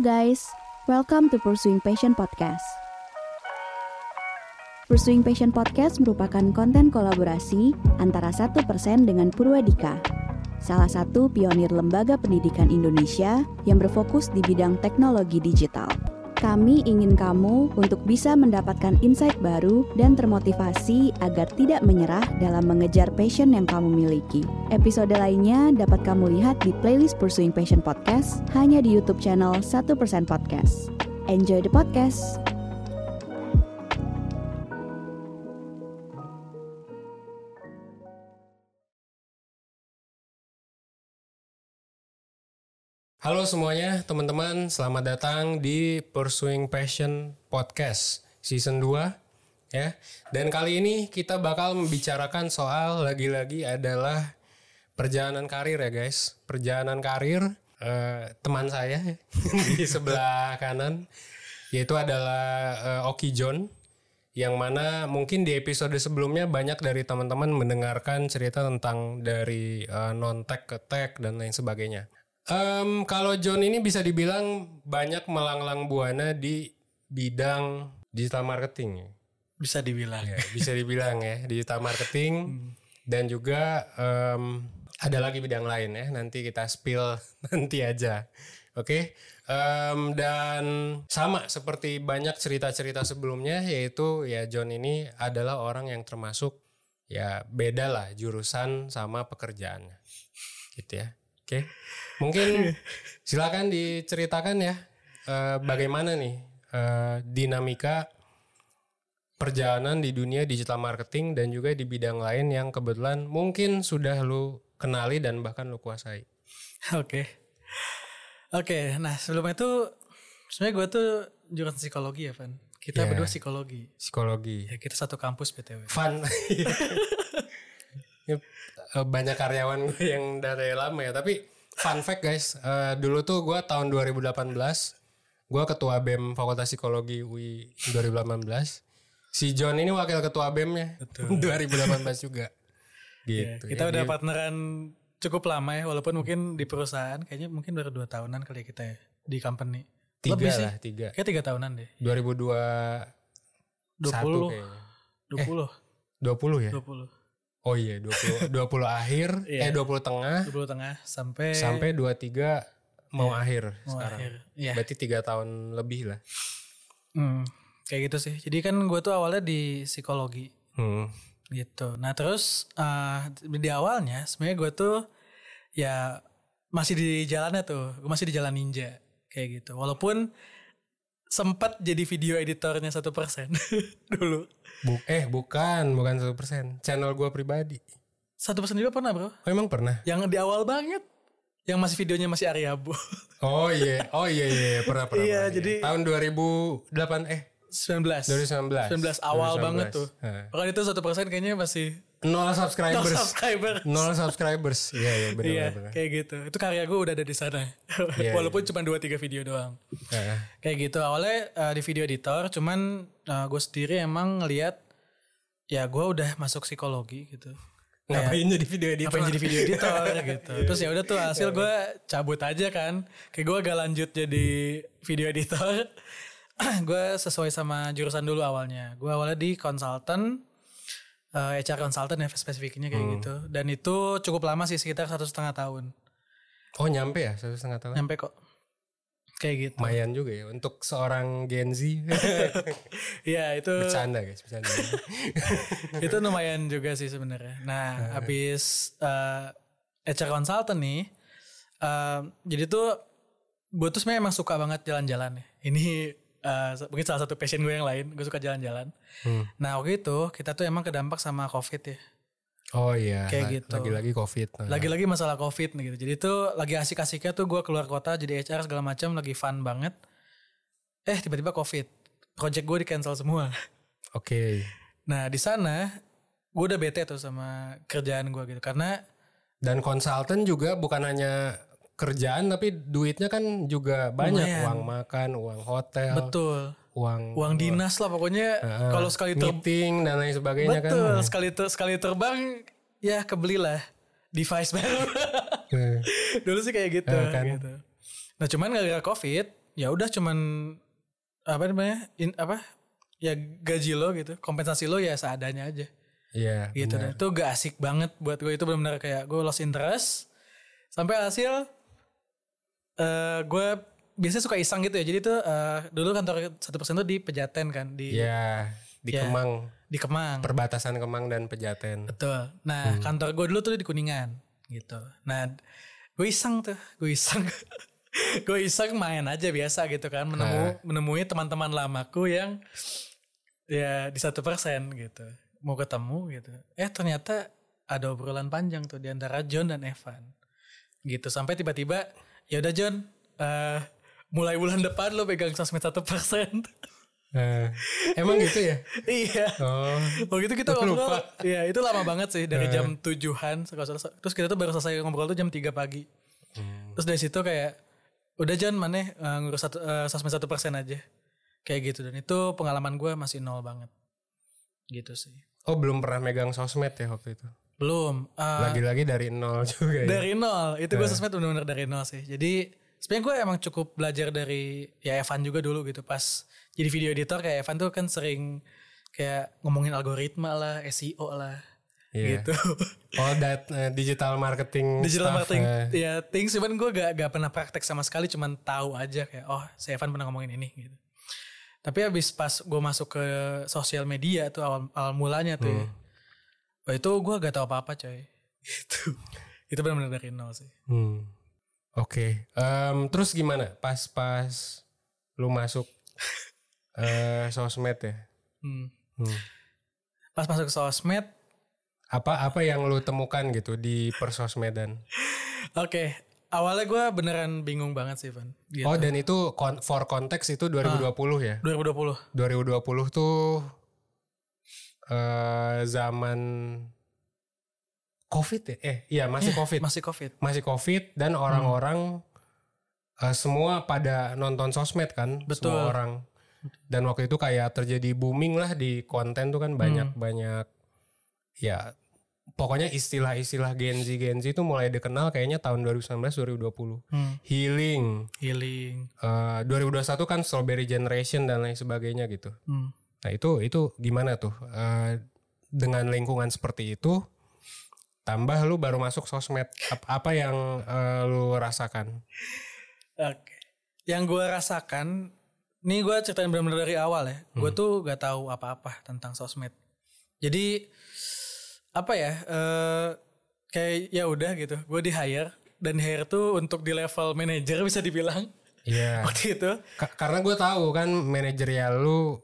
guys, welcome to Pursuing Passion Podcast. Pursuing Passion Podcast merupakan konten kolaborasi antara satu persen dengan Purwadika, salah satu pionir lembaga pendidikan Indonesia yang berfokus di bidang teknologi digital. Kami ingin kamu untuk bisa mendapatkan insight baru dan termotivasi agar tidak menyerah dalam mengejar passion yang kamu miliki. Episode lainnya dapat kamu lihat di playlist Pursuing Passion Podcast hanya di YouTube channel 1% Podcast. Enjoy the podcast! Halo semuanya, teman-teman. Selamat datang di Pursuing Passion Podcast Season 2 ya. Dan kali ini kita bakal membicarakan soal lagi-lagi adalah perjalanan karir ya, guys. Perjalanan karir eh, teman saya di sebelah kanan yaitu adalah eh, Oki John yang mana mungkin di episode sebelumnya banyak dari teman-teman mendengarkan cerita tentang dari eh, non tech ke tech dan lain sebagainya. Em, kalau John ini bisa dibilang banyak melanglang buana di bidang digital marketing, bisa dibilang ya, bisa dibilang ya digital marketing dan juga em, ada lagi bidang lain ya. Nanti kita spill nanti aja, oke? Em, dan sama seperti banyak cerita-cerita sebelumnya, yaitu ya John ini adalah orang yang termasuk ya beda lah jurusan sama pekerjaannya, gitu ya. Oke, mungkin silakan diceritakan ya eh, bagaimana nih eh, dinamika perjalanan di dunia digital marketing dan juga di bidang lain yang kebetulan mungkin sudah lu kenali dan bahkan lu kuasai. oke oke nah sebelum itu sebenarnya gue tuh jurusan psikologi ya Van kita Ya. berdua psikologi Psikologi, ya kita satu kampus btw fun. Eh, banyak karyawan gue yang dari lama ya, tapi fun fact guys, eh, dulu tuh gue tahun 2018 gue ketua BEM Fakultas Psikologi UI 2018. Si John ini wakil ketua BEM-nya 2018 juga. Ya, Gitu. kita ya. udah Dia- partneran cukup lama ya walaupun mungkin di perusahaan kayaknya mungkin baru dua tahunan kali ya kita ya di company tiga lebih sih lah, tiga. kayak tiga tahunan deh 2021 dua puluh kayaknya. dua puluh 20 ya? dua puluh Oh iya, 20 20 akhir, Iya. eh 20 tengah dua puluh tengah sampai sampai 23 mau akhir Iya. mau sekarang. akhir Iya. Berarti tiga tahun lebih lah. Hmm, kayak gitu sih jadi kan gue tuh awalnya di psikologi Hmm. gitu. Nah terus eh, di awalnya sebenarnya gue tuh ya masih di jalannya tuh, gue masih di jalan ninja kayak gitu. Walaupun sempat jadi video editornya satu persen dulu. Bu- eh bukan, bukan satu persen. Channel gua pribadi. Satu persen juga pernah bro. Oh emang pernah? Yang di awal banget, yang masih videonya masih Ariabo. Oh iya, oh iya iya iya, pernah pernah. Iya, jadi- tahun 2008 eh 19 2019. 19 awal 2019. banget tuh. Bahkan itu satu persen kayaknya masih Nol no subscribers. subscriber. Nol subscribers. Iya iya benar Iya, benar. kayak gitu. Itu karya gue udah ada di sana. Iya, Walaupun cuma 2-3 video doang. Heeh. kayak gitu awalnya eh, di video editor cuman gue sendiri emang ngelihat ya gue udah masuk psikologi gitu Ngapain jadi video editor? ngapain jadi video editor gitu terus ya udah tuh hasil gue cabut aja kan kayak gue agak lanjut jadi video editor gue sesuai sama jurusan dulu awalnya gue awalnya di consultant eh, HR consultant ya spesifiknya kayak gitu dan itu cukup lama sih sekitar satu setengah tahun Oh nyampe ya satu setengah tahun. nyampe kok kayak gitu Lumayan juga ya untuk seorang Gen Z. Iya itu bercanda guys, bercanda. itu lumayan juga sih sebenarnya. Nah, habis uh, HR consultant nih, uh, jadi tuh gue tuh sebenarnya emang suka banget jalan-jalan ya. Ini uh, mungkin salah satu passion gue yang lain, gue suka jalan-jalan. Hmm. Nah waktu itu kita tuh emang kedampak sama covid ya. Oh iya, Kayak la- gitu. lagi-lagi covid. Nah. Lagi-lagi masalah covid nih gitu. Jadi tuh lagi asik-asiknya tuh gue keluar kota jadi HR segala macam lagi fun banget. Eh tiba-tiba covid, project gue di cancel semua. Oke. Nah di sana gue udah bete tuh sama kerjaan gue gitu karena Dan konsultan juga bukan hanya kerjaan tapi duitnya kan juga banyak Lumayan. uang makan, uang hotel, betul uang uang dinas lah pokoknya Heeh. kalau sekali ter meeting dan lain sebagainya betul kan. sekali ter sekali terbang ya kebelilah device baru dulu sih kayak gitu, Eh, kan. gitu. nah cuman gara-gara covid ya udah cuman apa namanya in, apa ya gaji lo gitu kompensasi lo ya seadanya aja Iya. gitu dan benar. itu gak asik banget buat gue itu benar-benar kayak gue lost interest sampai hasil eh gue biasanya suka iseng gitu ya. Jadi tuh eh, dulu kantor satu persen tuh di Pejaten kan di Iya, di Ya. Kemang, di Kemang. Perbatasan Kemang dan Pejaten. betul. Nah Hmm. kantor gue dulu tuh di Kuningan gitu. Nah gue iseng tuh gue iseng. Gue iseng main aja biasa gitu kan menemu menemui teman-teman lamaku yang ya di satu persen gitu. Mau ketemu gitu. Eh ternyata ada obrolan panjang tuh di antara John dan Evan. Gitu sampai tiba-tiba ya udah John eh, mulai bulan depan lo pegang sosmed satu persen Eh, emang gitu ya? iya Oh, Waktu itu kita ngobrol, lupa. ya itu lama banget sih dari jam tujuhan. Terus kita tuh baru selesai ngobrol tuh jam 3 pagi. Terus dari situ kayak udah Jan mana eh, ngurus satu, eh, sosmed satu persen aja. Kayak gitu dan itu pengalaman gue masih nol banget. Gitu sih. oh belum pernah megang sosmed ya waktu itu. Belum. eh, Lagi-lagi dari nol juga ya. dari nol. Itu gue sosmed bener-bener dari nol sih. Jadi sebenarnya gue emang cukup belajar dari ya Evan juga dulu gitu pas jadi video editor kayak Evan tuh kan sering kayak ngomongin algoritma lah, SEO lah. Iya. Gitu. Oh, that eh, digital marketing. digital stuff, marketing eh. ya things cuman gue gak, gak pernah praktek sama sekali cuman tahu aja kayak oh si Evan pernah ngomongin ini gitu tapi habis pas gue masuk ke sosial media tuh awal, awal mulanya tuh ya oh, itu gue gak tahu apa-apa coy itu itu benar-benar dari nol sih Hmm. Oke. Em, terus gimana? Pas-pas lu masuk eh sosmed ya? hmm. Hmm. pas masuk ke sosmed Apa apa yang lu temukan gitu di persosmedan? oke awalnya gue beneran bingung banget sih Van gitu. Oh, dan itu for konteks itu 2020 ya? 2020 2020 tuh eh zaman Covid ya? Eh, iya masih Covid. masih covid Masih Covid dan orang-orang eh, semua pada nonton sosmed kan, Betul. semua orang. Dan waktu itu kayak terjadi booming lah di konten tuh kan banyak-banyak ya pokoknya istilah-istilah Gen Z Gen Z itu mulai dikenal kayaknya tahun 2019 2020. hmm. Healing, healing eh, 2021 kan Strawberry Generation dan lain sebagainya gitu. hmm. Nah itu itu gimana tuh Eh, dengan lingkungan seperti itu tambah lu baru masuk sosmed Ap- apa yang eh, lu rasakan? Oke. Yang gue rasakan, nih gue ceritain benar-benar dari awal ya. Gue tuh gak tahu apa-apa tentang sosmed. Jadi apa ya? eh kayak ya udah gitu. Gue di hire dan hire tuh untuk di level manager bisa dibilang Iya. waktu itu. Ka- karena gue tahu kan manajerial lu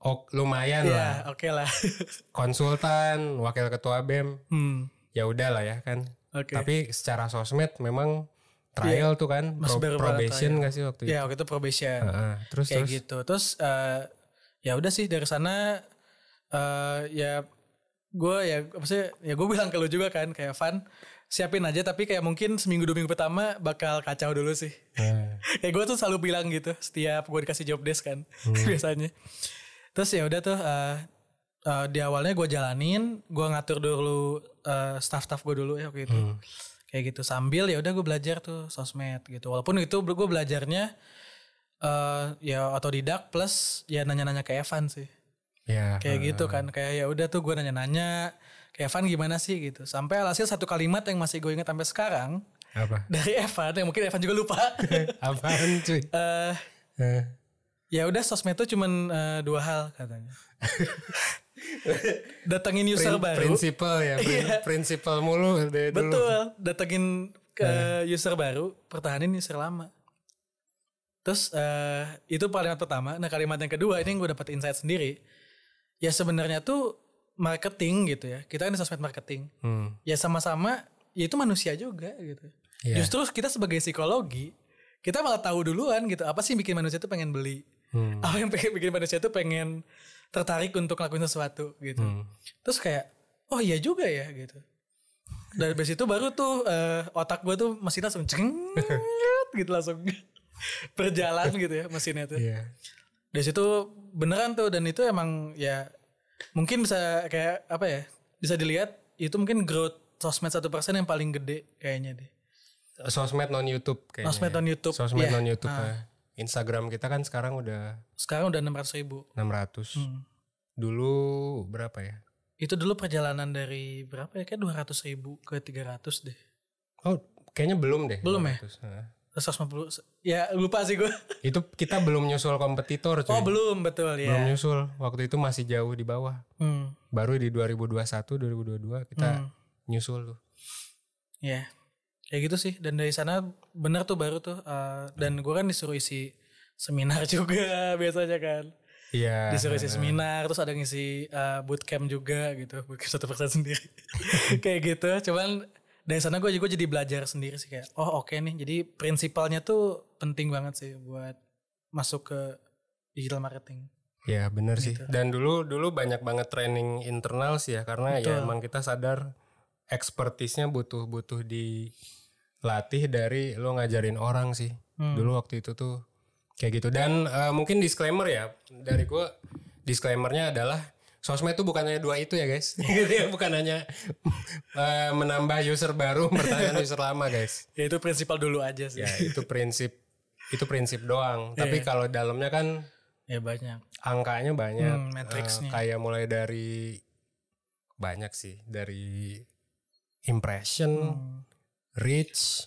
oh, lumayan lah Ya oke lah. konsultan wakil ketua bem hmm. ya udah lah ya kan. Oke. Tapi secara sosmed memang trial tuh kan pro- pada probation gak sih waktu itu? Ya waktu itu probation. Heeh. terus kayak terus. gitu terus eh, ya udah sih dari sana eh ya gue ya apa sih ya gue bilang ke lu juga kan kayak Van siapin aja tapi kayak mungkin seminggu dua minggu pertama bakal kacau dulu sih Nah, kayak gue tuh selalu bilang gitu setiap gue dikasih job desk kan biasanya terus ya udah tuh eh, eh, di awalnya gue jalanin gue ngatur dulu eh, staff-staff gue dulu ya waktu itu Hmm. kayak gitu sambil ya udah gue belajar tuh sosmed gitu walaupun itu gue belajarnya eh ya otodidak plus ya nanya-nanya ke Evan sih ya. kayak gitu kan kayak ya udah tuh gue nanya-nanya ke Evan gimana sih gitu sampai alhasil satu kalimat yang masih gue ingat sampai sekarang Apa? dari Evan yang mungkin Evan juga lupa Apaan cuy? Eh, ya udah sosmed tuh cuman eh, dua hal katanya. Datengin user Prin- baru. Prinsipal ya, prin- Iya. prinsipal mulu dari dulu. betul. Datengin ke user baru pertahanin user lama. Terus eh, itu kalimat pertama. Nah kalimat yang kedua ini yang gue dapat insight sendiri. Ya sebenarnya tuh marketing gitu ya. Kita kan di sosmed marketing. Hmm. ya sama-sama ya itu manusia juga gitu. Iya. justru kita sebagai psikologi kita malah tahu duluan gitu apa sih bikin manusia tuh pengen beli Hmm. apa yang pengen bikin manusia tuh pengen tertarik untuk ngelakuin sesuatu gitu Hmm. terus kayak oh iya juga ya gitu dari dari situ baru tuh eh, otak gue tuh mesin langsung ceng gitu langsung berjalan gitu ya mesinnya tuh Iya. dari situ beneran tuh dan itu emang ya mungkin bisa kayak apa ya bisa dilihat itu mungkin growth sosmed satu persen yang paling gede kayaknya deh Sosmed non YouTube kayaknya. Sosmed ya. non YouTube, Sosmed iya. non YouTube. Ya. Instagram kita kan sekarang udah Sekarang udah 600 ribu. 600. Hmm. Dulu berapa ya? Itu dulu perjalanan dari berapa ya? Kayak 200 ribu ke 300 deh. Oh, kayaknya belum deh. Belum ya? 200. Heeh. 150. Ya lupa sih gue. Itu kita belum nyusul kompetitor cuy. Oh belum betul ya. Belum nyusul. Waktu itu masih jauh di bawah. Hmm. Baru di 2021, 2022 kita Hmm. nyusul tuh. Ya. Kayak gitu sih. Dan dari sana bener tuh baru tuh. eh, dan gue kan disuruh isi seminar juga biasanya kan. Iya. Disuruh isi seminar. Terus ada ngisi eh, bootcamp juga gitu. Bootcamp satu persen sendiri. kayak gitu. Cuman dari sana gue juga jadi belajar sendiri sih kayak. Oh oke nih. Jadi prinsipalnya tuh penting banget sih buat masuk ke digital marketing. Ya bener sih. Gitu. Dan dulu dulu banyak banget training internal sih ya karena ya Betul. emang kita sadar expertise-nya butuh butuh dilatih dari lo ngajarin orang sih. Hmm. Dulu waktu itu tuh kayak gitu. Dan eh, mungkin disclaimer ya dari gua disclaimernya adalah sosmed itu bukan hanya dua itu ya guys. Gitu ya, bukan hanya eh, menambah user baru, bertahan user lama guys. Ya itu prinsipal dulu aja sih. Ya itu prinsip itu prinsip doang. Tapi Iya. kalau dalamnya kan Ya banyak. angkanya banyak Hmm, matriksnya. Eh, kayak mulai dari banyak sih dari impression Hmm. Reach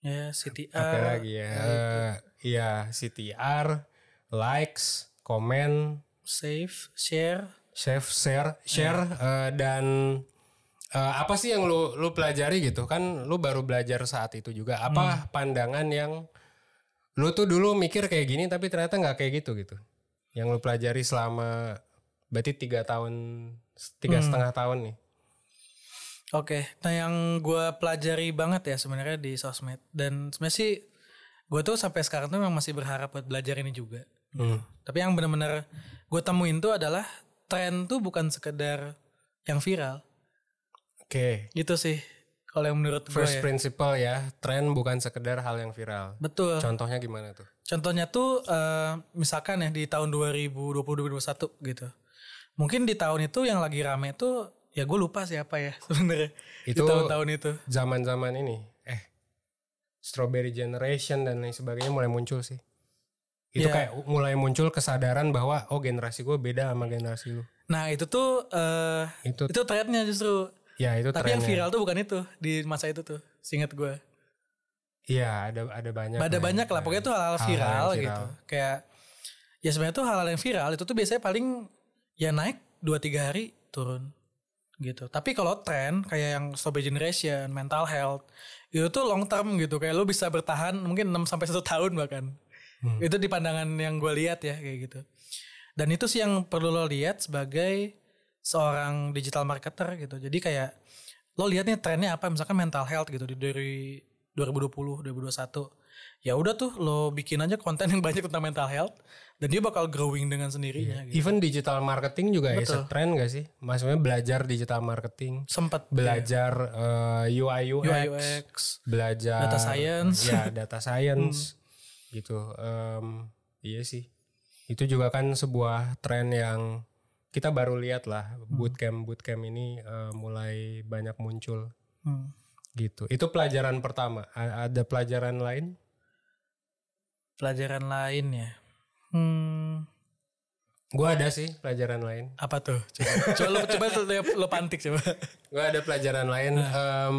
Ya CTR. apa lagi ya? Eh, iya CTR likes komen. Save, share. save share share eh, dan eh, apa sih yang lu lu pelajari gitu? Kan lu baru belajar saat itu juga. Hmm. apa pandangan yang lu tuh dulu mikir kayak gini tapi ternyata nggak kayak gitu gitu? Yang lu pelajari selama berarti tiga tahun tiga Hmm. setengah tahun nih Oke, nah yang gue pelajari banget ya sebenarnya di sosmed dan sebenarnya sih gue tuh sampai sekarang tuh memang masih berharap buat belajar ini juga. Hmm. Tapi yang bener-bener gue temuin tuh adalah tren tuh bukan sekedar yang viral, oke gitu sih. Kalau yang menurut gue first ya. principle ya tren bukan sekedar hal yang viral Betul. contohnya gimana tuh Contohnya tuh eh, misalkan ya di tahun 2020-2021 gitu. Mungkin di tahun itu yang lagi rame tuh ya gue lupa siapa ya sebenarnya Itu- tahun-tahun itu. zaman-zaman ini eh strawberry generation dan lain sebagainya mulai muncul sih itu Iya. kayak mulai muncul kesadaran bahwa oh generasi gue beda sama generasi lu Nah itu tuh eh, itu itu trennya justru. ya itu Tapi yang trennya. viral tuh bukan itu di masa itu tuh, seingat gue. iya ada ada banyak Ada lah ya. banyak lah, pokoknya tuh hal-hal viral, yang gitu. Kayak ya sebenarnya tuh hal-hal yang viral itu tuh biasanya paling ya naik 2-3 hari turun gitu. Tapi kalau tren kayak yang strawberry generation, mental health, itu tuh long term gitu. Kayak lu bisa bertahan mungkin 6 sampai 1 tahun bahkan. Hmm. Itu di pandangan yang gue lihat ya kayak gitu. Dan itu sih yang perlu lo lihat sebagai seorang digital marketer gitu. Jadi kayak lo lihat nih trennya apa misalkan mental health gitu di dari 2020 2021 ya udah tuh lo bikin aja konten yang banyak tentang mental health dan dia bakal growing dengan sendirinya gitu. even digital marketing juga is a Betul. trend gak sih maksudnya belajar digital marketing sempat belajar eh, UI UX, UI UX belajar Data science. Hmm. ya data science gitu Em, iya sih itu juga kan sebuah tren yang kita baru lihat lah Hmm. bootcamp bootcamp ini eh, mulai banyak muncul Hmm. gitu itu pelajaran pertama A- ada pelajaran lain pelajaran lain ya? Hmm, gua ada sih pelajaran lain. Apa tuh? Coba coba lo coba lo, pantik coba. Gua ada pelajaran lain Nah. Em,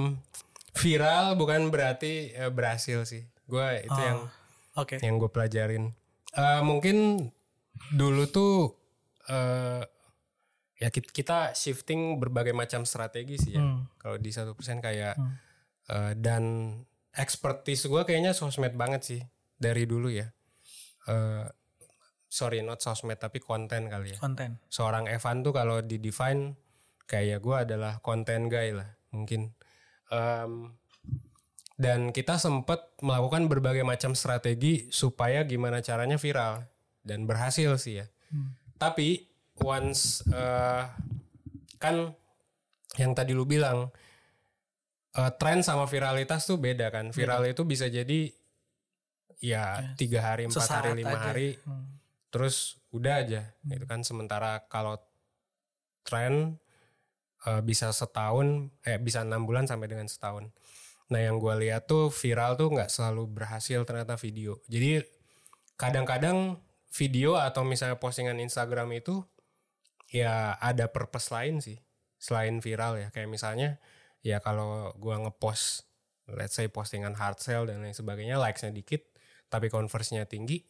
viral bukan berarti eh, berhasil sih. Gua itu yang oke. yang gue pelajarin. Eh, mungkin dulu tuh eh ya kit- kita shifting berbagai macam strategi sih ya. Hmm. kalau di satu persen kayak Hmm. eh, dan expertise gue kayaknya sosmed banget sih dari dulu ya. Eh sorry not sosmed tapi konten kali ya. Konten. Seorang Evan tuh kalau di define kayak gue adalah konten guy lah mungkin. Em, dan kita sempat melakukan berbagai macam strategi supaya gimana caranya viral dan berhasil sih ya. Hmm. tapi once eh, kan yang tadi lu bilang eh, tren sama viralitas tuh beda kan. Viral itu bisa jadi ya tiga hari empat Sesaat hari lima aja. hari Hmm. terus udah aja Hmm. gitu kan sementara kalau tren eh, bisa setahun eh bisa enam bulan sampai dengan setahun nah yang gue lihat tuh viral tuh nggak selalu berhasil ternyata video jadi kadang-kadang video atau misalnya postingan Instagram itu ya ada purpose lain sih selain viral ya kayak misalnya ya kalau gua ngepost let's say postingan hard sell dan lain sebagainya likesnya dikit tapi converse-nya tinggi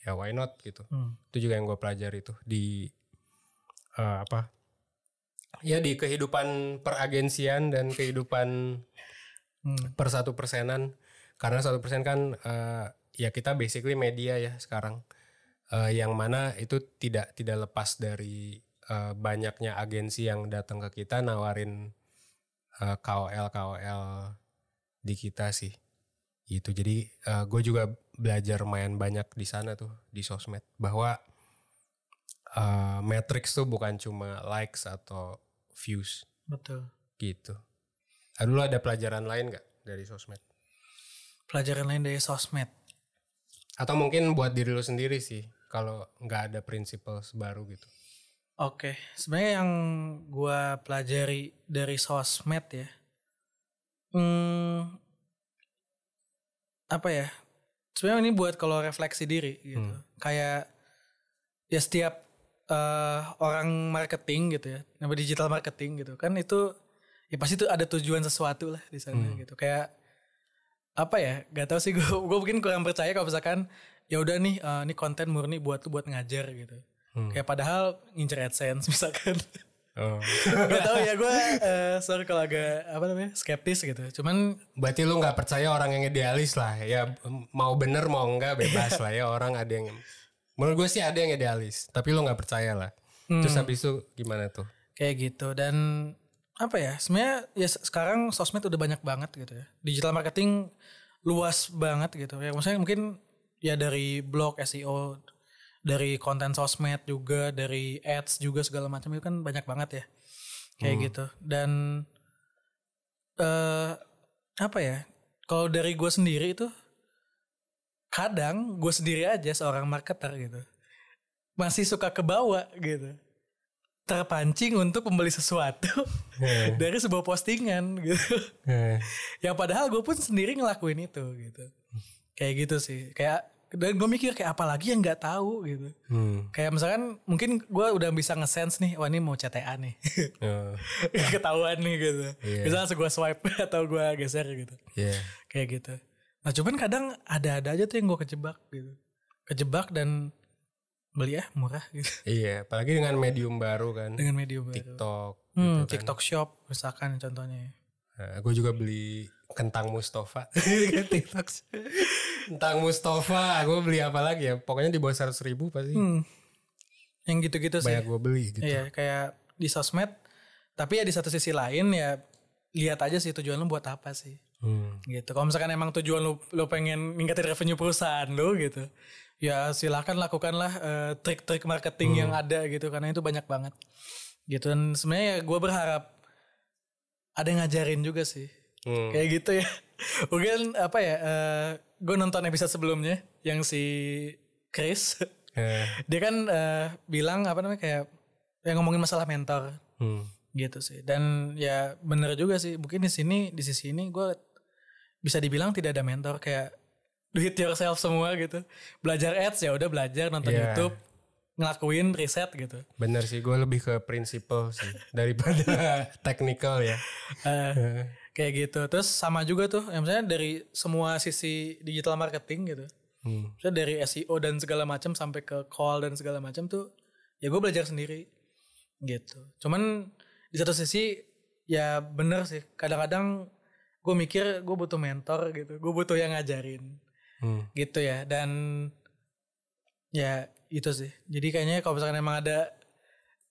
ya why not gitu. Hmm. itu juga yang gue pelajari tuh di eh, apa ya di kehidupan peragensian dan kehidupan Hmm. per satu persenan. Karena satu persen kan eh, ya kita basically media ya sekarang. Eh, yang mana itu tidak tidak lepas dari eh, banyaknya agensi yang datang ke kita nawarin eh, KOL KOL di kita sih. Gitu. Jadi gue juga belajar lumayan banyak di sana tuh di sosmed bahwa eh, matrix tuh bukan cuma likes atau views Betul. gitu. Ah, Dulu ada pelajaran lain nggak dari sosmed? Pelajaran lain dari sosmed. Atau mungkin buat diri lu sendiri sih, kalau nggak ada prinsipal baru gitu. Oke, sebenarnya yang gua pelajari dari sosmed ya, hmm, apa ya? Sebenarnya ini buat kalau refleksi diri gitu. Kayak ya setiap eh, orang marketing gitu ya, nama digital marketing gitu kan itu ya pasti tuh ada tujuan sesuatu lah di sana gitu. Kayak apa ya? Gak tau sih gue, gue mungkin kurang percaya kalau misalkan ya udah nih, eh, ini konten murni buat buat ngajar gitu. Kayak padahal ngincer AdSense misalkan. Oh. Gak tau ya gue eh, sorry kalau agak apa namanya skeptis gitu. Cuman Berarti lu nggak percaya orang yang idealis lah. Ya mau bener mau enggak bebas lah ya orang ada yang menurut gue sih ada yang idealis, tapi lu nggak percaya lah. Terus habis itu gimana tuh? kayak gitu dan apa ya sebenarnya ya se- sekarang sosmed udah banyak banget gitu ya. Digital marketing luas banget gitu. Ya maksudnya mungkin ya dari blog SEO dari konten sosmed juga dari ads juga segala macam itu kan banyak banget ya. Kayak gitu. Dan eh apa ya kalau dari gue sendiri itu kadang gue sendiri aja seorang marketer gitu. Masih suka kebawa gitu. Terpancing untuk membeli sesuatu dari sebuah postingan gitu. Eh, yang padahal gue pun sendiri ngelakuin itu gitu. Kayak gitu sih. Kayak dan gue mikir kayak apalagi yang nggak tahu gitu hmm. kayak misalkan mungkin gue udah bisa nge-sense nih wah ini mau CTA nih Oh, ketahuan nih gitu Iya. misalnya langsung gue swipe atau gue geser gitu yeah. kayak gitu nah cuman kadang ada-ada aja tuh yang gue kejebak gitu kejebak dan beli ya murah gitu Iya, apalagi dengan medium baru kan, dengan medium baru TikTok. hmm, gitu kan. TikTok Shop misalkan contohnya Nah, gue juga beli kentang Mustafa. TikTok. kentang Mustafa, gue beli apa lagi ya? Pokoknya di bawah seratus ribu pasti hmm. yang gitu-gitu sih banyak gue beli gitu. Iya, kayak di sosmed. Tapi ya di satu sisi lain ya lihat aja sih tujuan lu buat apa sih. Hmm. Gitu. Kalau misalkan emang tujuan lu lu pengen ningkatin revenue perusahaan lu gitu. Ya silahkan lakukanlah eh, trik-trik marketing yang ada gitu karena itu banyak banget. Gitu dan sebenarnya ya gue berharap ada yang ngajarin juga sih. Hmm. Kayak gitu ya. Mungkin apa ya gue nonton episode sebelumnya yang si Chris Eh, dia kan eh, bilang apa namanya kayak yang ngomongin masalah mentor hmm. gitu sih dan ya bener juga sih mungkin di sini di sisi ini gue bisa dibilang tidak ada mentor kayak do it yourself semua gitu belajar ads ya udah belajar nonton Iya. YouTube ngelakuin riset gitu Bener sih, gue lebih ke prinsipal sih daripada technical ya. Eh, kayak gitu terus sama juga tuh yang misalnya dari semua sisi digital marketing gitu Hmm. Misalnya dari SEO dan segala macam sampai ke call dan segala macam tuh ya gue belajar sendiri gitu. Cuman di satu sisi ya bener sih kadang-kadang gue mikir gue butuh mentor gitu, gue butuh yang ngajarin Hmm. gitu ya dan ya itu sih. Jadi kayaknya kalau misalkan emang ada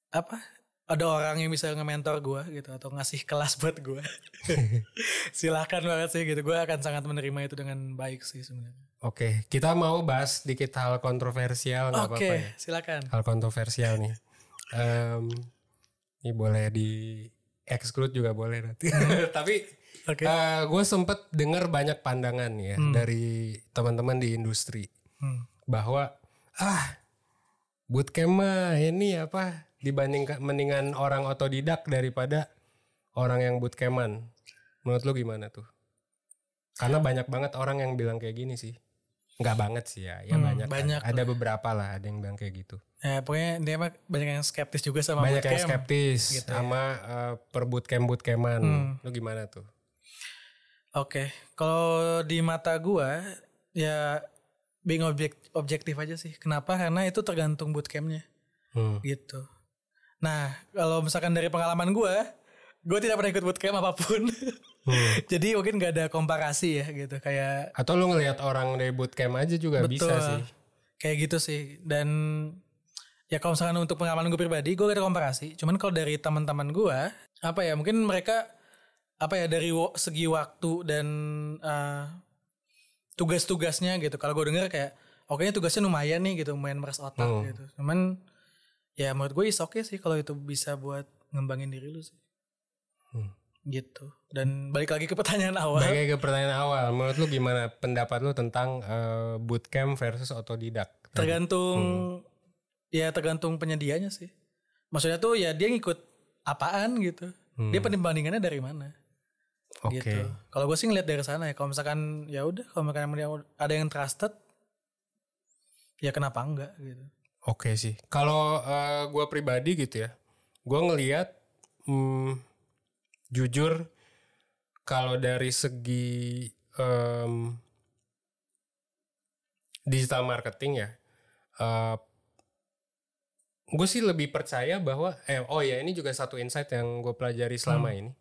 apa ada orang yang bisa nge-mentor gue gitu atau ngasih kelas buat gue silahkan banget sih gitu gue akan sangat menerima itu dengan baik sih sebenarnya Oke, kita mau bahas dikit hal kontroversial nggak Oke, apa-apa ya. silakan. Hal kontroversial nih. Em, ini boleh di exclude juga boleh nanti. Tapi Oke. gue sempet dengar banyak pandangan ya dari teman-teman di industri Hmm. bahwa ah bootcamp mah ini apa dibanding mendingan orang otodidak daripada orang yang bootcampan. Menurut lu gimana tuh? Karena banyak banget orang yang bilang kayak gini sih. nggak banget sih ya ya Hmm, banyak kan. banyak ada beberapa lah ada yang bilang kayak gitu Ya pokoknya dia mah banyak yang skeptis juga sama banyak yang skeptis gitu ya. sama eh, per bootcamp bootcampan Hmm. lu gimana tuh Oke, kalau di mata gua ya being objek objektif aja sih. Kenapa? Karena itu tergantung bootcampnya Hmm. gitu. Nah, kalau misalkan dari pengalaman gua, gua tidak pernah ikut bootcamp apa pun. Hmm. Jadi mungkin gak ada komparasi ya gitu. Kayak atau lu ngelihat orang dari bootcamp aja juga bisa sih Kayak gitu sih. Dan ya kalau misalkan untuk pengalaman gue pribadi, gue gak ada komparasi. Cuman kalau dari teman-teman gue, apa ya mungkin mereka apa ya dari segi waktu dan eh, tugas-tugasnya gitu. Kalau gue denger kayak, oke tugasnya lumayan nih gitu, lumayan meres otak Hmm. gitu. Cuman ya menurut gue is oke sih kalau itu bisa buat ngembangin diri lu sih. Hmm. Gitu. Dan balik lagi ke pertanyaan awal. Balik ke pertanyaan awal menurut lu gimana pendapat lu tentang eh, bootcamp versus otodidak tergantung Hmm. ya tergantung penyedianya sih maksudnya tuh ya dia ngikut apaan gitu Hmm. dia perbandingannya dari mana oke gitu kalau gue sih ngeliat dari sana ya kalau misalkan ya udah kalau misalkan ada yang trusted ya kenapa enggak gitu Oke sih. Kalau gue pribadi gitu ya, gue ngelihat hmm, jujur kalau dari segi em, digital marketing ya, gue sih lebih percaya bahwa eh oh ya ini juga satu insight yang gue pelajari selama ini.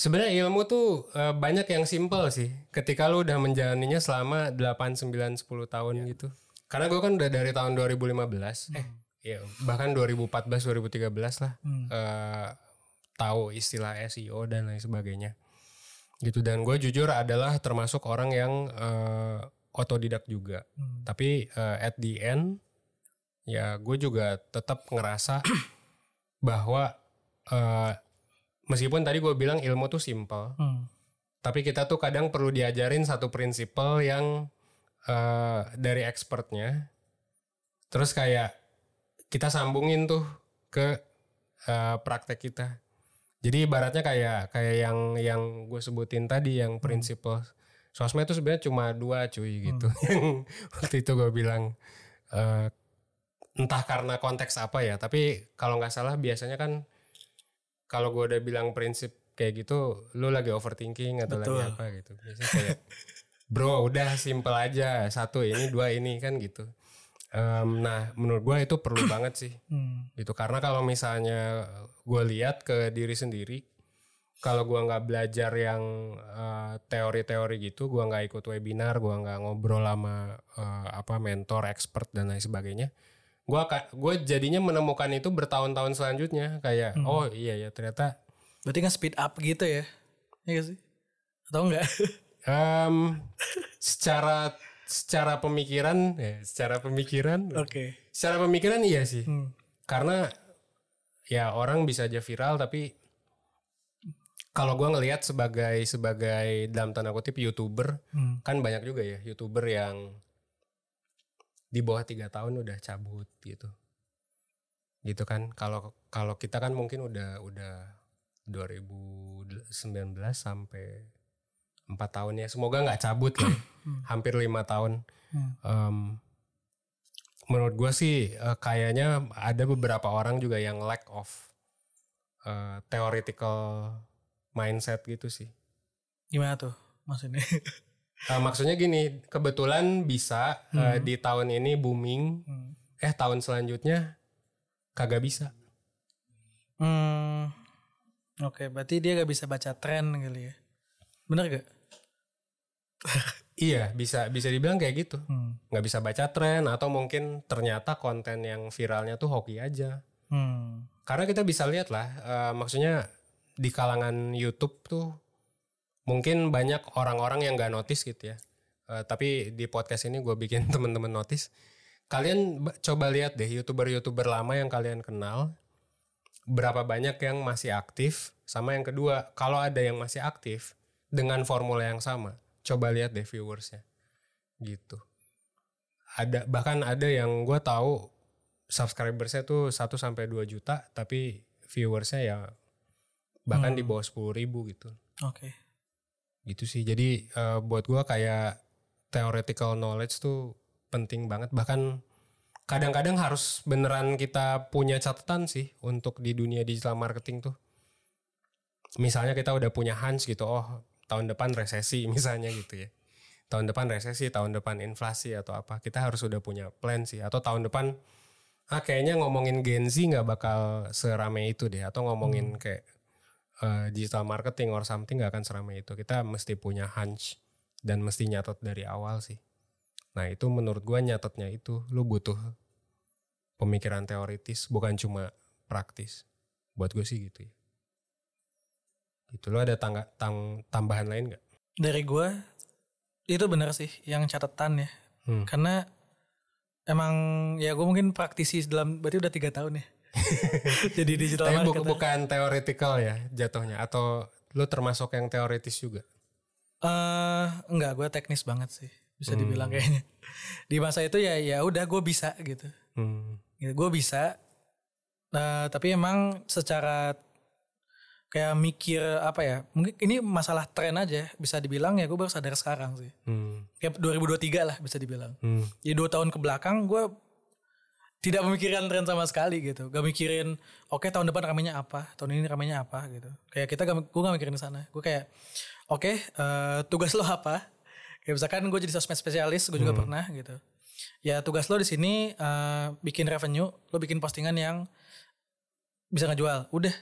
Sebenarnya ilmu tuh eh, banyak yang simple sih. Ketika lu udah menjalaninya selama 8, 9, 10 tahun gitu. Karena gue kan udah dari tahun 2015. Eh, ya bahkan 2014, 2013 lah. Hmm. eh, tahu istilah SEO dan lain sebagainya. Gitu dan gue jujur adalah termasuk orang yang eh, otodidak juga. Hmm. Tapi eh, at the end ya gue juga tetap ngerasa bahwa eh, meskipun tadi gue bilang ilmu tuh simple, Hmm. tapi kita tuh kadang perlu diajarin satu prinsipal yang eh, dari expertnya, terus kayak kita sambungin tuh ke eh, praktek kita. Jadi ibaratnya kayak kayak yang yang gue sebutin tadi yang prinsipal sosmed itu sebenarnya cuma dua cuy gitu. Yang waktu itu gue bilang eh, entah karena konteks apa ya, tapi kalau nggak salah biasanya kan kalau gue udah bilang prinsip kayak gitu, lu lagi overthinking atau Betul. lagi apa gitu. Biasanya kayak bro udah simple aja. Satu ini dua ini kan gitu. Em, nah menurut gue itu perlu banget sih. Hmm. gitu karena kalau misalnya gue lihat ke diri sendiri kalau gue nggak belajar yang eh, teori-teori gitu gue nggak ikut webinar gue nggak ngobrol sama eh, apa mentor expert dan lain sebagainya gue gue jadinya menemukan itu bertahun-tahun selanjutnya. Kayak oh iya ya ternyata berarti kan speed up gitu ya. Iya sih? Atau enggak em, secara secara pemikiran ya secara pemikiran. Oke. Secara pemikiran iya sih. Hmm. karena ya orang bisa aja viral tapi kalau gua ngelihat sebagai sebagai dalam tanda kutip youtuber Hmm. kan banyak juga ya youtuber yang di bawah tiga tahun udah cabut gitu. Gitu kan. Kalau kalau kita kan mungkin udah udah 2019 sampai empat tahun ya semoga nggak cabut lah ya. hampir lima tahun Hmm. Em, menurut gue sih eh, kayaknya ada beberapa orang juga yang lack of eh, theoretical mindset gitu sih. gimana tuh maksudnya Eh, maksudnya gini, kebetulan bisa eh, di tahun ini booming, Hmm. eh tahun selanjutnya kagak bisa. Hmm. Oke, berarti dia gak bisa baca tren kali ya. Bener gak? Iya, bisa bisa dibilang kayak gitu. Hmm. Nggak bisa baca tren atau mungkin ternyata konten yang viralnya tuh hoki aja. Hmm. Karena kita bisa lihat lah, eh, maksudnya di kalangan YouTube tuh mungkin banyak orang-orang yang nggak notice gitu ya. Eh, tapi di podcast ini gue bikin temen-temen notice. Kalian ba- coba lihat deh youtuber-youtuber lama yang kalian kenal, berapa banyak yang masih aktif, sama yang kedua kalau ada yang masih aktif dengan formula yang sama, coba lihat deh viewersnya, gitu. Ada bahkan ada yang gue tahu subscribersnya tuh 1 sampai 2 juta tapi viewersnya ya bahkan di bawah 10 ribu gitu. Oke. gitu sih. Jadi eh, buat gua kayak theoretical knowledge tuh penting banget. Bahkan kadang-kadang harus beneran kita punya catatan sih untuk di dunia digital marketing tuh. Misalnya kita udah punya hunch gitu oh tahun depan resesi misalnya gitu ya. Tahun depan resesi tahun depan inflasi atau apa kita harus udah punya plan sih. Atau tahun depan ah kayaknya ngomongin Gen Z nggak bakal serame itu deh atau ngomongin kayak uh, digital marketing or something nggak akan serame itu. Kita mesti punya hunch dan mesti nyatet dari awal sih. Nah itu menurut gua nyatetnya itu lu butuh pemikiran teoritis bukan cuma praktis. Buat gue sih gitu ya itu lo ada tangga, tang, tambahan lain nggak Dari gue itu benar sih yang catatan ya. Hmm. Karena emang ya gue mungkin praktisi dalam berarti udah tiga tahun ya. Jadi digital tapi marketer. bukan teoritikal ya jatuhnya atau lu termasuk yang teoritis juga Eh, enggak, gue teknis banget sih. Bisa Hmm. dibilang kayaknya. Di masa itu ya ya udah gue bisa gitu. hmm. gitu. Gue bisa. Nah, tapi emang secara kayak mikir apa ya? Mungkin ini masalah tren aja. Bisa dibilang ya gue baru sadar sekarang sih. Hmm. Kayak 2023 lah bisa dibilang. Hmm. Jadi dua tahun ke belakang gue tidak memikirkan tren sama sekali gitu. Gak mikirin, oke tahun depan ramenya apa, tahun ini ramenya apa gitu. Kayak kita gak, gue gak mikirin sana. Gue kayak, oke eh, tugas lo apa? Kayak misalkan gue jadi sosmed spesialis, gue juga pernah gitu. Ya tugas lo di sini eh, bikin revenue, lo bikin postingan yang bisa ngejual. Udah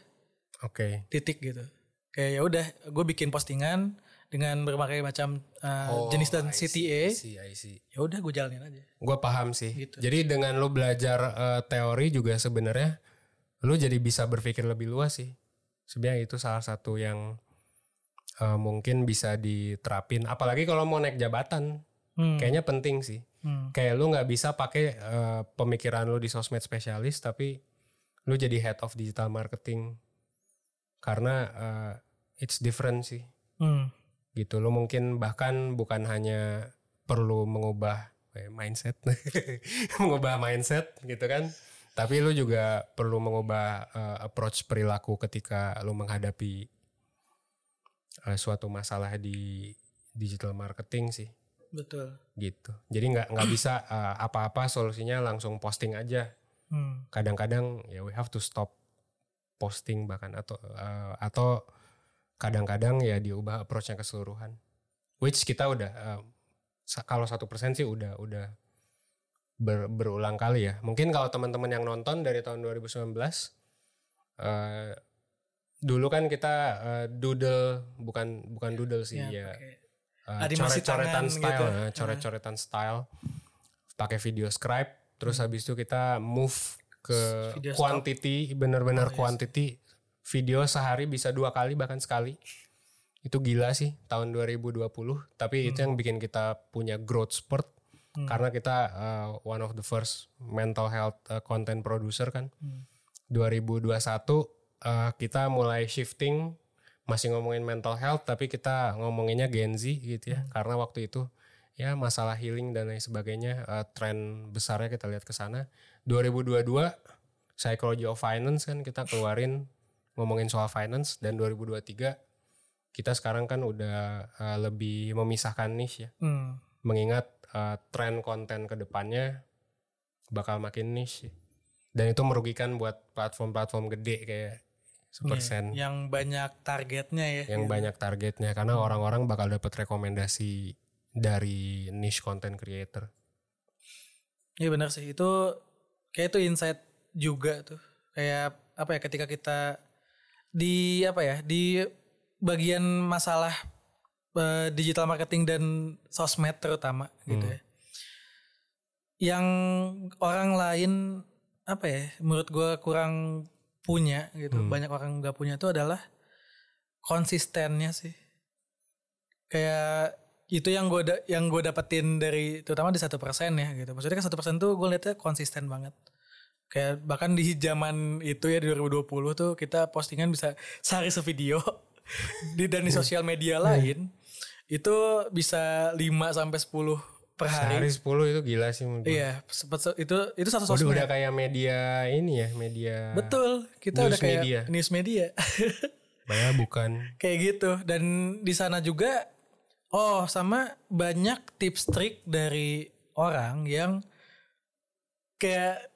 oke titik gitu. Kayak ya udah, gue bikin postingan dengan berbagai macam eh, Oh, jenis dan CTA. Ya udah gue jalanin aja. Gue paham sih. Gitu. Jadi dengan lu belajar eh, teori juga sebenarnya lu jadi bisa berpikir lebih luas sih. Sebenarnya itu salah satu yang eh, mungkin bisa diterapin. Apalagi kalau mau naik jabatan, Hmm. kayaknya penting sih. Hmm. Kayak lu nggak bisa pakai eh, pemikiran lu di sosmed spesialis, tapi lu jadi head of digital marketing karena eh, it's different sih Hmm. gitu lo mungkin bahkan bukan hanya perlu mengubah eh, mindset mengubah mindset gitu kan tapi lo juga perlu mengubah eh, approach perilaku ketika lo menghadapi eh, suatu masalah di digital marketing sih Betul. gitu jadi nggak nggak bisa apa-apa solusinya langsung posting aja Hmm. kadang-kadang ya we have to stop posting bahkan atau eh, atau kadang-kadang ya diubah approach-nya keseluruhan. Which kita udah sa- kalau satu persen sih udah udah ber- berulang kali ya. Mungkin kalau teman-teman yang nonton dari tahun 2019 eh, dulu kan kita eh, doodle bukan bukan doodle sih Ya, ya Animasi coret-coretan tangan style, gitu. coret-coretan style, pakai video scribe, terus habis itu kita move ke Hmm. Video quantity, bener-bener Oh, yes. quantity video sehari bisa dua kali bahkan sekali. Itu gila sih tahun 2020, tapi itu yang bikin kita punya growth spurt Hmm. karena kita eh, one of the first mental health eh, content producer kan. Hmm. 2021 eh, kita mulai shifting masih ngomongin mental health tapi kita ngomonginnya Gen Z gitu ya karena waktu itu ya masalah healing dan lain sebagainya eh, tren besarnya kita lihat ke sana 2022 psychology of finance kan kita keluarin ngomongin soal finance dan 2023 kita sekarang kan udah eh, lebih memisahkan niche ya Hmm. mengingat eh, tren konten ke depannya bakal makin niche dan itu merugikan buat platform-platform gede kayak sepersen Iya, yang banyak targetnya ya. yang gitu. banyak targetnya karena orang-orang bakal dapat rekomendasi dari niche content creator. Iya benar sih itu kayak itu insight juga tuh kayak apa ya ketika kita di apa ya di bagian masalah eh, digital marketing dan sosmed terutama gitu Hmm. ya yang orang lain apa ya menurut gue kurang punya gitu Hmm. banyak orang nggak punya itu adalah konsistennya sih kayak itu yang gue yang gue dapetin dari terutama di satu persen ya gitu maksudnya kan satu persen tuh gue liatnya konsisten banget kayak bahkan di zaman itu ya di 2020 tuh kita postingan bisa sehari sevideo di dan di sosial media lain itu bisa 5 sampai 10 per hari Sehari 10 itu gila sih menurut gue. iya itu itu satu sosmed udah kayak media ini ya, media betul kita News udah kayak media. news media Padahal bukan. kayak gitu dan di sana juga Oh, sama banyak tips trik dari orang yang kayak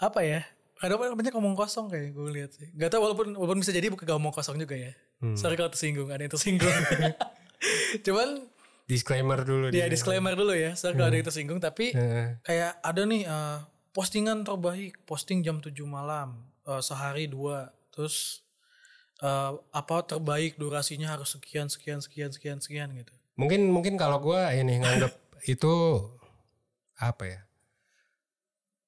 apa ya? Kadang banyak ngomong kosong kayak gue lihat sih. Gak tau walaupun walaupun bisa jadi bukan ngomong kosong juga ya. Sorry kalau tersinggung, ada yang tersinggung. Cuman Disclaimer dulu ya dia. disclaimer dulu ya, sorry kalau ada yang tersinggung. Tapi Heeh. kayak ada nih eh, postingan terbaik, posting jam 7 malam, eh, sehari dua, terus eh, apa terbaik durasinya harus sekian sekian sekian sekian sekian gitu. Mungkin mungkin kalau gua ini nganggap itu apa ya?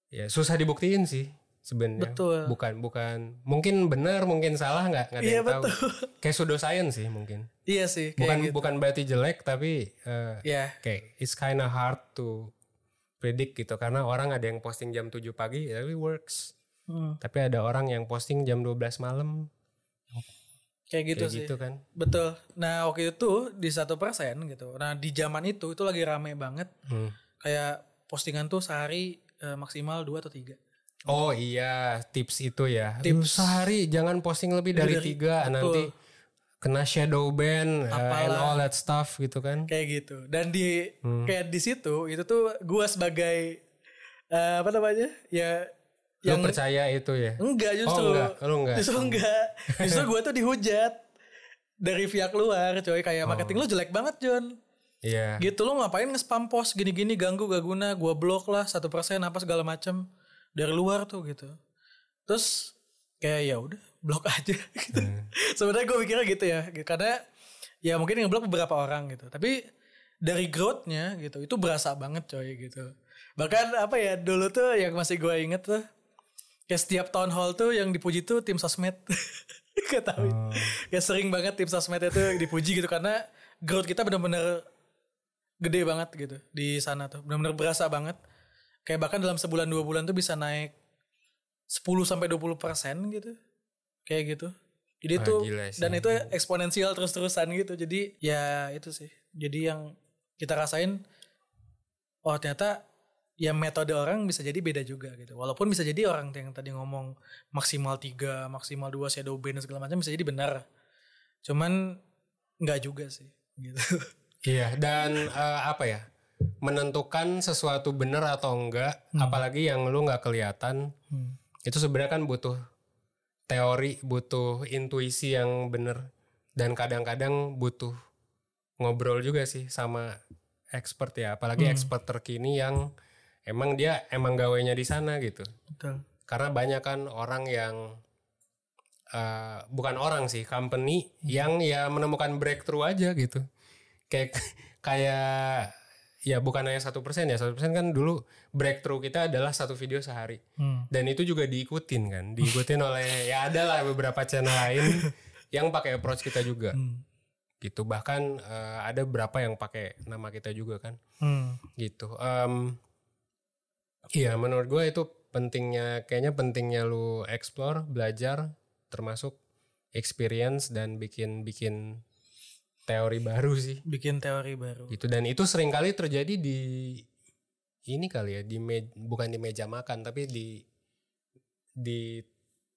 Ya susah dibuktiin sih sebenarnya. Betul. Bukan bukan mungkin benar mungkin salah nggak nggak ada Iya, yang tahu. Kayak pseudo-science sih mungkin. Iya sih, kayak Bukan gitu. bukan berarti jelek tapi eh, Ya, kayak it's kinda hard to predict gitu karena orang ada yang posting jam 7 pagi tapi works. hmm, Tapi ada orang yang posting jam 12 malam kayak gitu kayak sih. gitu kan. Betul. Nah waktu itu di satu persen gitu. Nah di zaman itu itu lagi rame banget. Hmm. Kayak postingan tuh sehari eh, maksimal dua atau tiga. Oh iya, tips itu ya. Tips. sehari jangan posting lebih dari, dari- tiga, betul. nanti kena shadow ban uh, and all that stuff gitu kan. Kayak gitu. Dan di Hmm. kayak di situ itu tuh gua sebagai eh, apa namanya? Ya Lu yang percaya itu ya? enggak justru. Oh enggak, lu enggak. Justru enggak. Justru gua tuh dihujat dari pihak luar, coy kayak Oh. marketing lu jelek banget, John. Iya. gitu lo ngapain nge-spam post gini-gini ganggu gak guna gua blok lah satu persen apa segala macem dari luar tuh gitu terus kayak ya udah blok aja gitu sebenarnya gue mikirnya gitu ya karena ya mungkin ngeblok beberapa orang gitu tapi dari growthnya gitu itu berasa banget coy gitu bahkan apa ya dulu tuh yang masih gue inget tuh kayak setiap town hall tuh yang dipuji tuh tim sosmed. Gak tahu ya sering banget tim sosmed itu dipuji gitu karena growth kita bener-bener gede banget gitu di sana tuh. Benar-benar berasa banget. Kayak bahkan dalam sebulan dua bulan tuh bisa naik 10 sampai 20 persen gitu. Kayak gitu. Jadi tuh gila sih. dan itu eksponensial terus-terusan gitu. Jadi ya itu sih. Jadi yang kita rasain oh ternyata ya metode orang bisa jadi beda juga gitu walaupun bisa jadi orang yang tadi ngomong maksimal tiga maksimal dua shadow ban dan segala macam bisa jadi benar cuman nggak juga sih gitu Iya, dan eh, apa ya? Menentukan sesuatu benar atau enggak, apalagi yang lu nggak kelihatan, Hmm. itu sebenarnya kan butuh teori, butuh intuisi yang benar dan kadang-kadang butuh ngobrol juga sih sama expert ya, apalagi Hmm. expert terkini yang emang dia emang gawainya di sana gitu. betul Karena banyak kan orang yang eh, bukan orang sih, company yang ya menemukan breakthrough aja gitu. Kayak kayak ya bukan hanya satu persen ya satu persen kan dulu breakthrough kita adalah satu video sehari Hmm. dan itu juga diikutin kan diikutin oleh ya ada lah beberapa channel lain yang pakai approach kita juga Hmm. gitu bahkan eh, ada beberapa yang pakai nama kita juga kan Hmm. gitu Em, iya menurut gue itu pentingnya kayaknya pentingnya lu explore belajar termasuk experience dan bikin bikin teori baru sih bikin teori baru. gitu dan itu sering kali terjadi di ini kali ya di me- bukan di meja makan tapi di di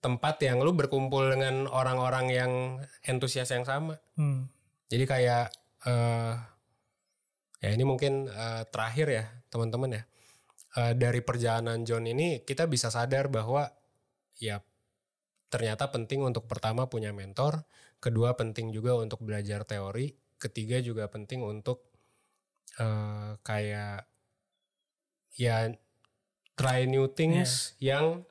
tempat yang lu berkumpul dengan orang-orang yang antusias yang sama Hmm. jadi kayak eh ya ini mungkin eh, terakhir ya teman-teman ya Eh, dari perjalanan John ini kita bisa sadar bahwa ya ternyata penting untuk pertama punya mentor, kedua penting juga untuk belajar teori, ketiga juga penting untuk eh, kayak ya try new things yang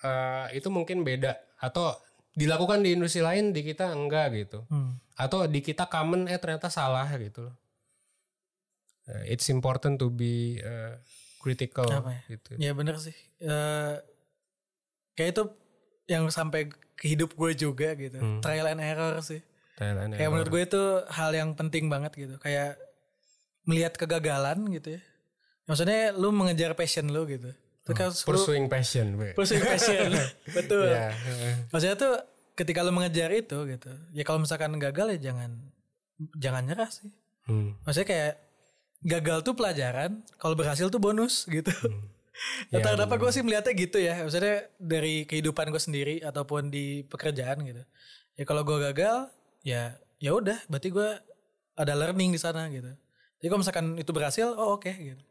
eh, itu mungkin beda atau dilakukan di industri lain di kita enggak gitu Hmm. atau di kita common eh ternyata salah gitu loh. Uh, it's important to be uh, critical Apa ya? gitu. Ya bener sih. Eh kayak itu yang sampai ke hidup gue juga gitu. Hmm. Trial and error sih. Thailand Kayak menurut gue itu hal yang penting banget gitu. Kayak melihat kegagalan gitu ya. Maksudnya lu mengejar passion lu gitu. Itu kan lu- pursuing passion. we. pursuing passion. Betul. Ya, uh, Maksudnya tuh ketika lu mengejar itu gitu. Ya kalau misalkan gagal ya jangan jangan nyerah sih. hmm. Maksudnya kayak gagal tuh pelajaran, kalau berhasil tuh bonus gitu. Ya, Entah kenapa gue sih melihatnya gitu ya. Maksudnya dari kehidupan gue sendiri ataupun di pekerjaan gitu. Ya kalau gue gagal, ya ya udah. Berarti gue ada learning di sana gitu. Jadi kalau misalkan itu berhasil, oh oke gitu.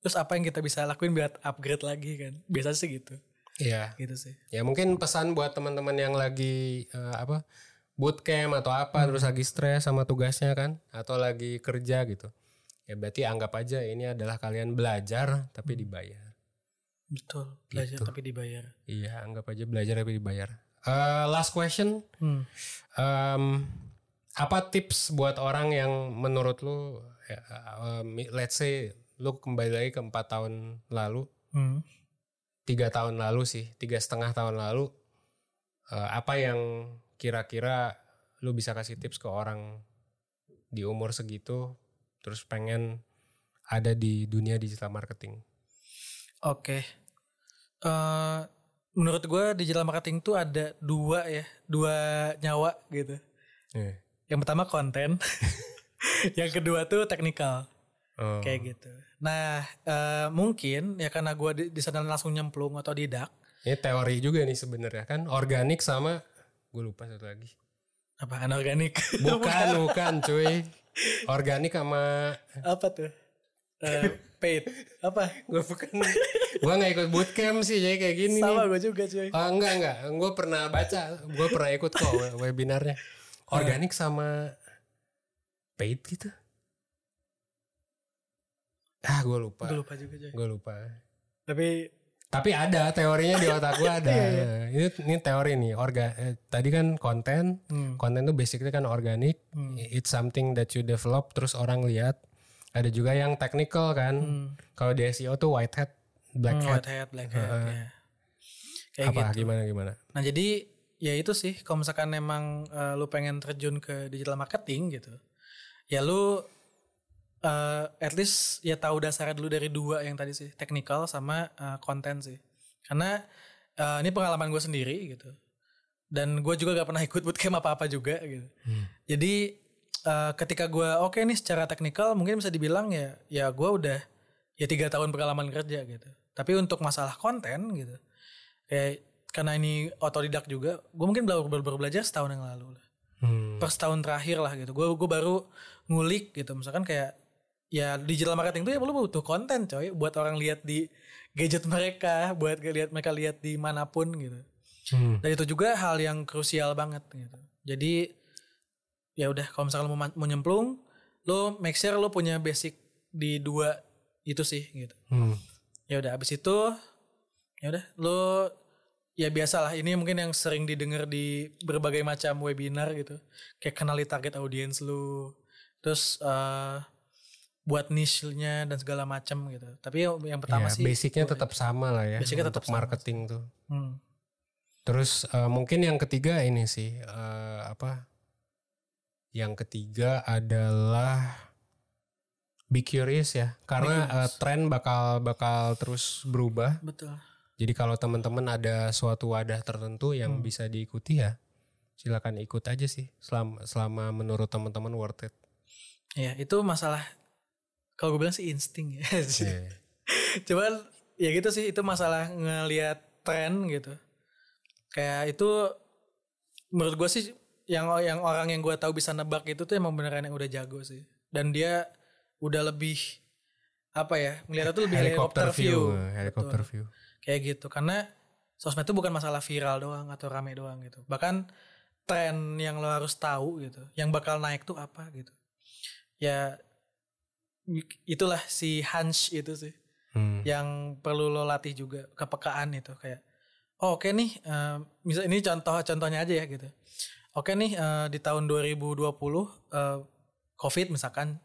Terus apa yang kita bisa lakuin biar upgrade lagi kan? Biasa sih gitu. Iya. Gitu sih. Ya mungkin pesan buat teman-teman yang lagi eh, apa bootcamp atau apa terus lagi stres sama tugasnya kan atau lagi kerja gitu. Ya berarti anggap aja ini adalah kalian belajar tapi dibayar. Betul. Belajar Gitu. tapi dibayar. Iya, anggap aja belajar tapi dibayar. Eh, last question. Hmm. Em, apa tips buat orang yang menurut lu ya, em, let's say lu kembali lagi ke empat tahun lalu Hmm. tiga tahun lalu sih tiga setengah tahun lalu eh, apa yang kira-kira lu bisa kasih tips ke orang di umur segitu terus pengen ada di dunia digital marketing Oke. Eh, menurut gue digital marketing tuh ada dua ya, dua nyawa gitu. Eh, Yang pertama konten, yang kedua tuh teknikal oh, kayak gitu. Nah eh, mungkin ya karena gue di, di sana langsung nyemplung atau didak ini teori juga nih sebenarnya kan organik sama gue lupa satu lagi apa anorganik bukan bukan cuy. Organik sama apa tuh? Eh, paid. Apa? Gue bukan gue nggak ikut bootcamp sih jadi kayak gini sama gue juga cuy. Ah, enggak enggak, gue pernah baca, gue pernah ikut kok we- webinarnya. Organik sama paid gitu. Ah, gue lupa. gue lupa juga cuy. Gue lupa. tapi Tapi ada teorinya di otak gue ada. ini ini teori nih. Orga, eh, tadi kan konten, hmm, konten tuh basically kan organik. Hmm. It's something that you develop terus orang lihat. Ada juga yang technical kan. hmm, Kalau di SEO tuh white hat, black hmm, hat. white hat black hat Heeh. ya. kayak Apa gitu gimana gimana? Nah jadi ya itu sih kalau misalkan emang eh, lu pengen terjun ke digital marketing gitu, ya lu eh, at least ya tahu dasarnya dulu dari dua yang tadi sih, technical sama eh, konten sih. Karena eh, ini pengalaman gue sendiri gitu, dan gue juga gak pernah ikut bootcamp apa apa juga gitu. Hmm. Jadi eh, ketika gue oke nih secara teknikal mungkin bisa dibilang ya ya gue udah ya tiga tahun pengalaman kerja gitu. Tapi untuk masalah konten gitu, kayak karena ini otodidak juga, gue mungkin baru, baru, baru belajar setahun yang lalu lah. Hmm. Per setahun terakhir lah gitu. Gue gue baru ngulik gitu. Misalkan kayak ya digital marketing tuh ya lu butuh konten coy buat orang lihat di gadget mereka, buat lihat mereka lihat di mana pun gitu. Hmm. Dan itu juga hal yang krusial banget gitu. Jadi ya udah kalau misalkan lo mau, ma- mau nyemplung, lo make sure lo punya basic di dua itu sih gitu. Hmm. Ya udah abis itu ya udah lo ya biasalah ini mungkin yang sering didengar di berbagai macam webinar gitu. Kayak kenali target audiens lo. Terus eh, buat niche-nya dan segala macam gitu. Tapi yang- pertama Ya, sih basicnya tetap sama lah ya Basicnya untuk tetap sama marketing tuh. hmm, Terus eh, mungkin yang ketiga ini sih eh, apa? Yang ketiga adalah be curious ya, karena curious. eh, tren bakal bakal terus berubah. betul. Jadi kalau teman-teman ada suatu wadah tertentu yang Hmm. bisa diikuti ya, silakan ikut aja sih selama selama menurut teman-teman worth it. Ya itu masalah kalau gue bilang sih insting ya. Iya. Cuman ya gitu sih itu masalah ngelihat tren gitu. Kayak itu menurut gue sih yang yang orang yang gue tahu bisa nebak itu tuh emang beneran yang udah jago sih. Dan dia udah lebih apa ya melihat itu lebih helikopter view, helikopter Betul. view. kayak gitu karena sosmed itu bukan masalah viral doang atau rame doang gitu bahkan tren yang lo harus tahu gitu yang bakal naik tuh apa gitu ya itulah si hunch itu sih Hmm. yang perlu lo latih juga kepekaan itu kayak oh, oke nih eh, misal ini contoh contohnya aja ya gitu. Oke nih eh, di tahun 2020 eh, covid misalkan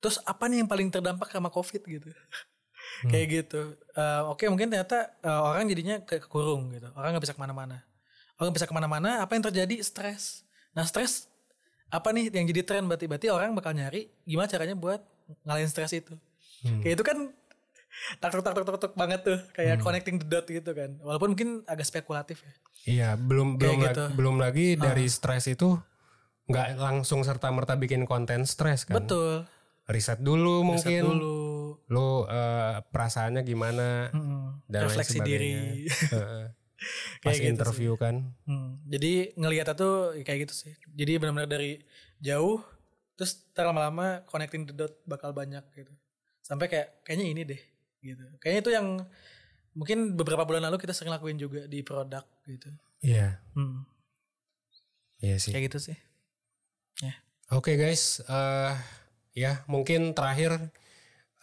terus apa nih yang paling terdampak sama covid? gitu. Kayak gitu. Oke mungkin ternyata orang jadinya ke kekurung gitu. Orang nggak bisa ke mana-mana. Orang bisa ke mana-mana apa yang terjadi? Stres. Nah stres apa nih yang jadi tren berarti berarti orang bakal nyari gimana caranya buat ngalahin stres itu Hmm. kayak itu kan tak tak tak tak tak tak banget tuh kayak Hmm. connecting the dot gitu kan walaupun mungkin agak spekulatif ya Iya, belum Kayak belum gitu. lagi, belum lagi dari stres itu nggak langsung serta merta bikin konten stres kan. betul Riset dulu Riset mungkin. dulu Lu eh, perasaannya gimana Mm-mm. dan lain refleksi sebagainya. diri. Pas Kayak gitu interview kan. Hmm, jadi ngelihat itu kayak gitu sih. Jadi benar-benar dari jauh terus lama-lama connecting the dot bakal banyak gitu sampai kayak kayaknya ini deh gitu kayaknya itu yang mungkin beberapa bulan lalu kita sering lakuin juga di produk gitu Iya. hmm, Iya sih. kayak gitu sih Oke guys, eh ya mungkin terakhir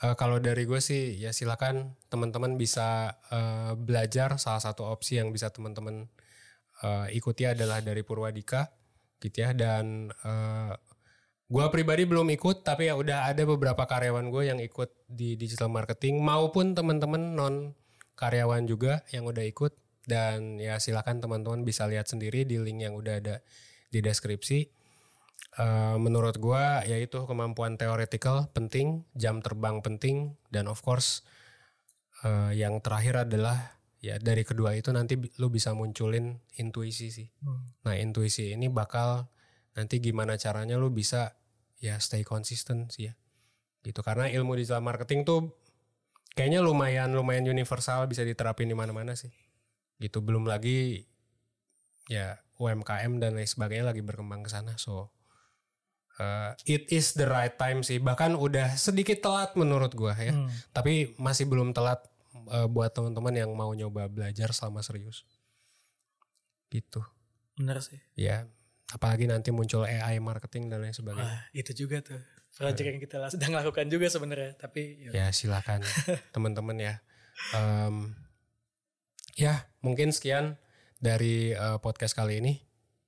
eh, kalau dari gue sih ya silakan teman-teman bisa eh, belajar. Salah satu opsi yang bisa teman-teman eh, ikuti adalah dari Purwadika gitu ya. Dan eh, gue pribadi belum ikut tapi ya udah ada beberapa karyawan gue yang ikut di digital marketing maupun teman-teman non karyawan juga yang udah ikut. Dan ya silakan teman-teman bisa lihat sendiri di link yang udah ada di deskripsi. Eh, menurut gua yaitu kemampuan teoretikal penting, jam terbang penting, dan of course eh, yang terakhir adalah ya dari kedua itu nanti lu bisa munculin intuisi sih. Nah intuisi ini bakal nanti gimana caranya lu bisa ya stay konsisten sih ya. Gitu karena ilmu digital marketing tuh kayaknya lumayan lumayan universal bisa diterapin di mana-mana sih. Gitu belum lagi ya UMKM dan lain sebagainya lagi berkembang ke sana so uh, it is the right time sih. Bahkan udah sedikit telat menurut gua ya. Hmm. tapi masih belum telat uh, buat teman-teman yang mau nyoba belajar selama serius. Gitu. Bener sih. Ya apalagi nanti muncul AI marketing dan lain sebagainya. Wah, itu juga tuh. Project yang kita sedang lakukan juga sebenarnya tapi ya, ya silakan teman-teman ya. Em, ya mungkin sekian dari uh, podcast kali ini.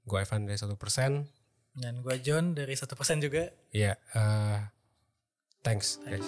Gue Evan dari satu persen dan gua John dari satu persen juga. Ya uh, thanks guys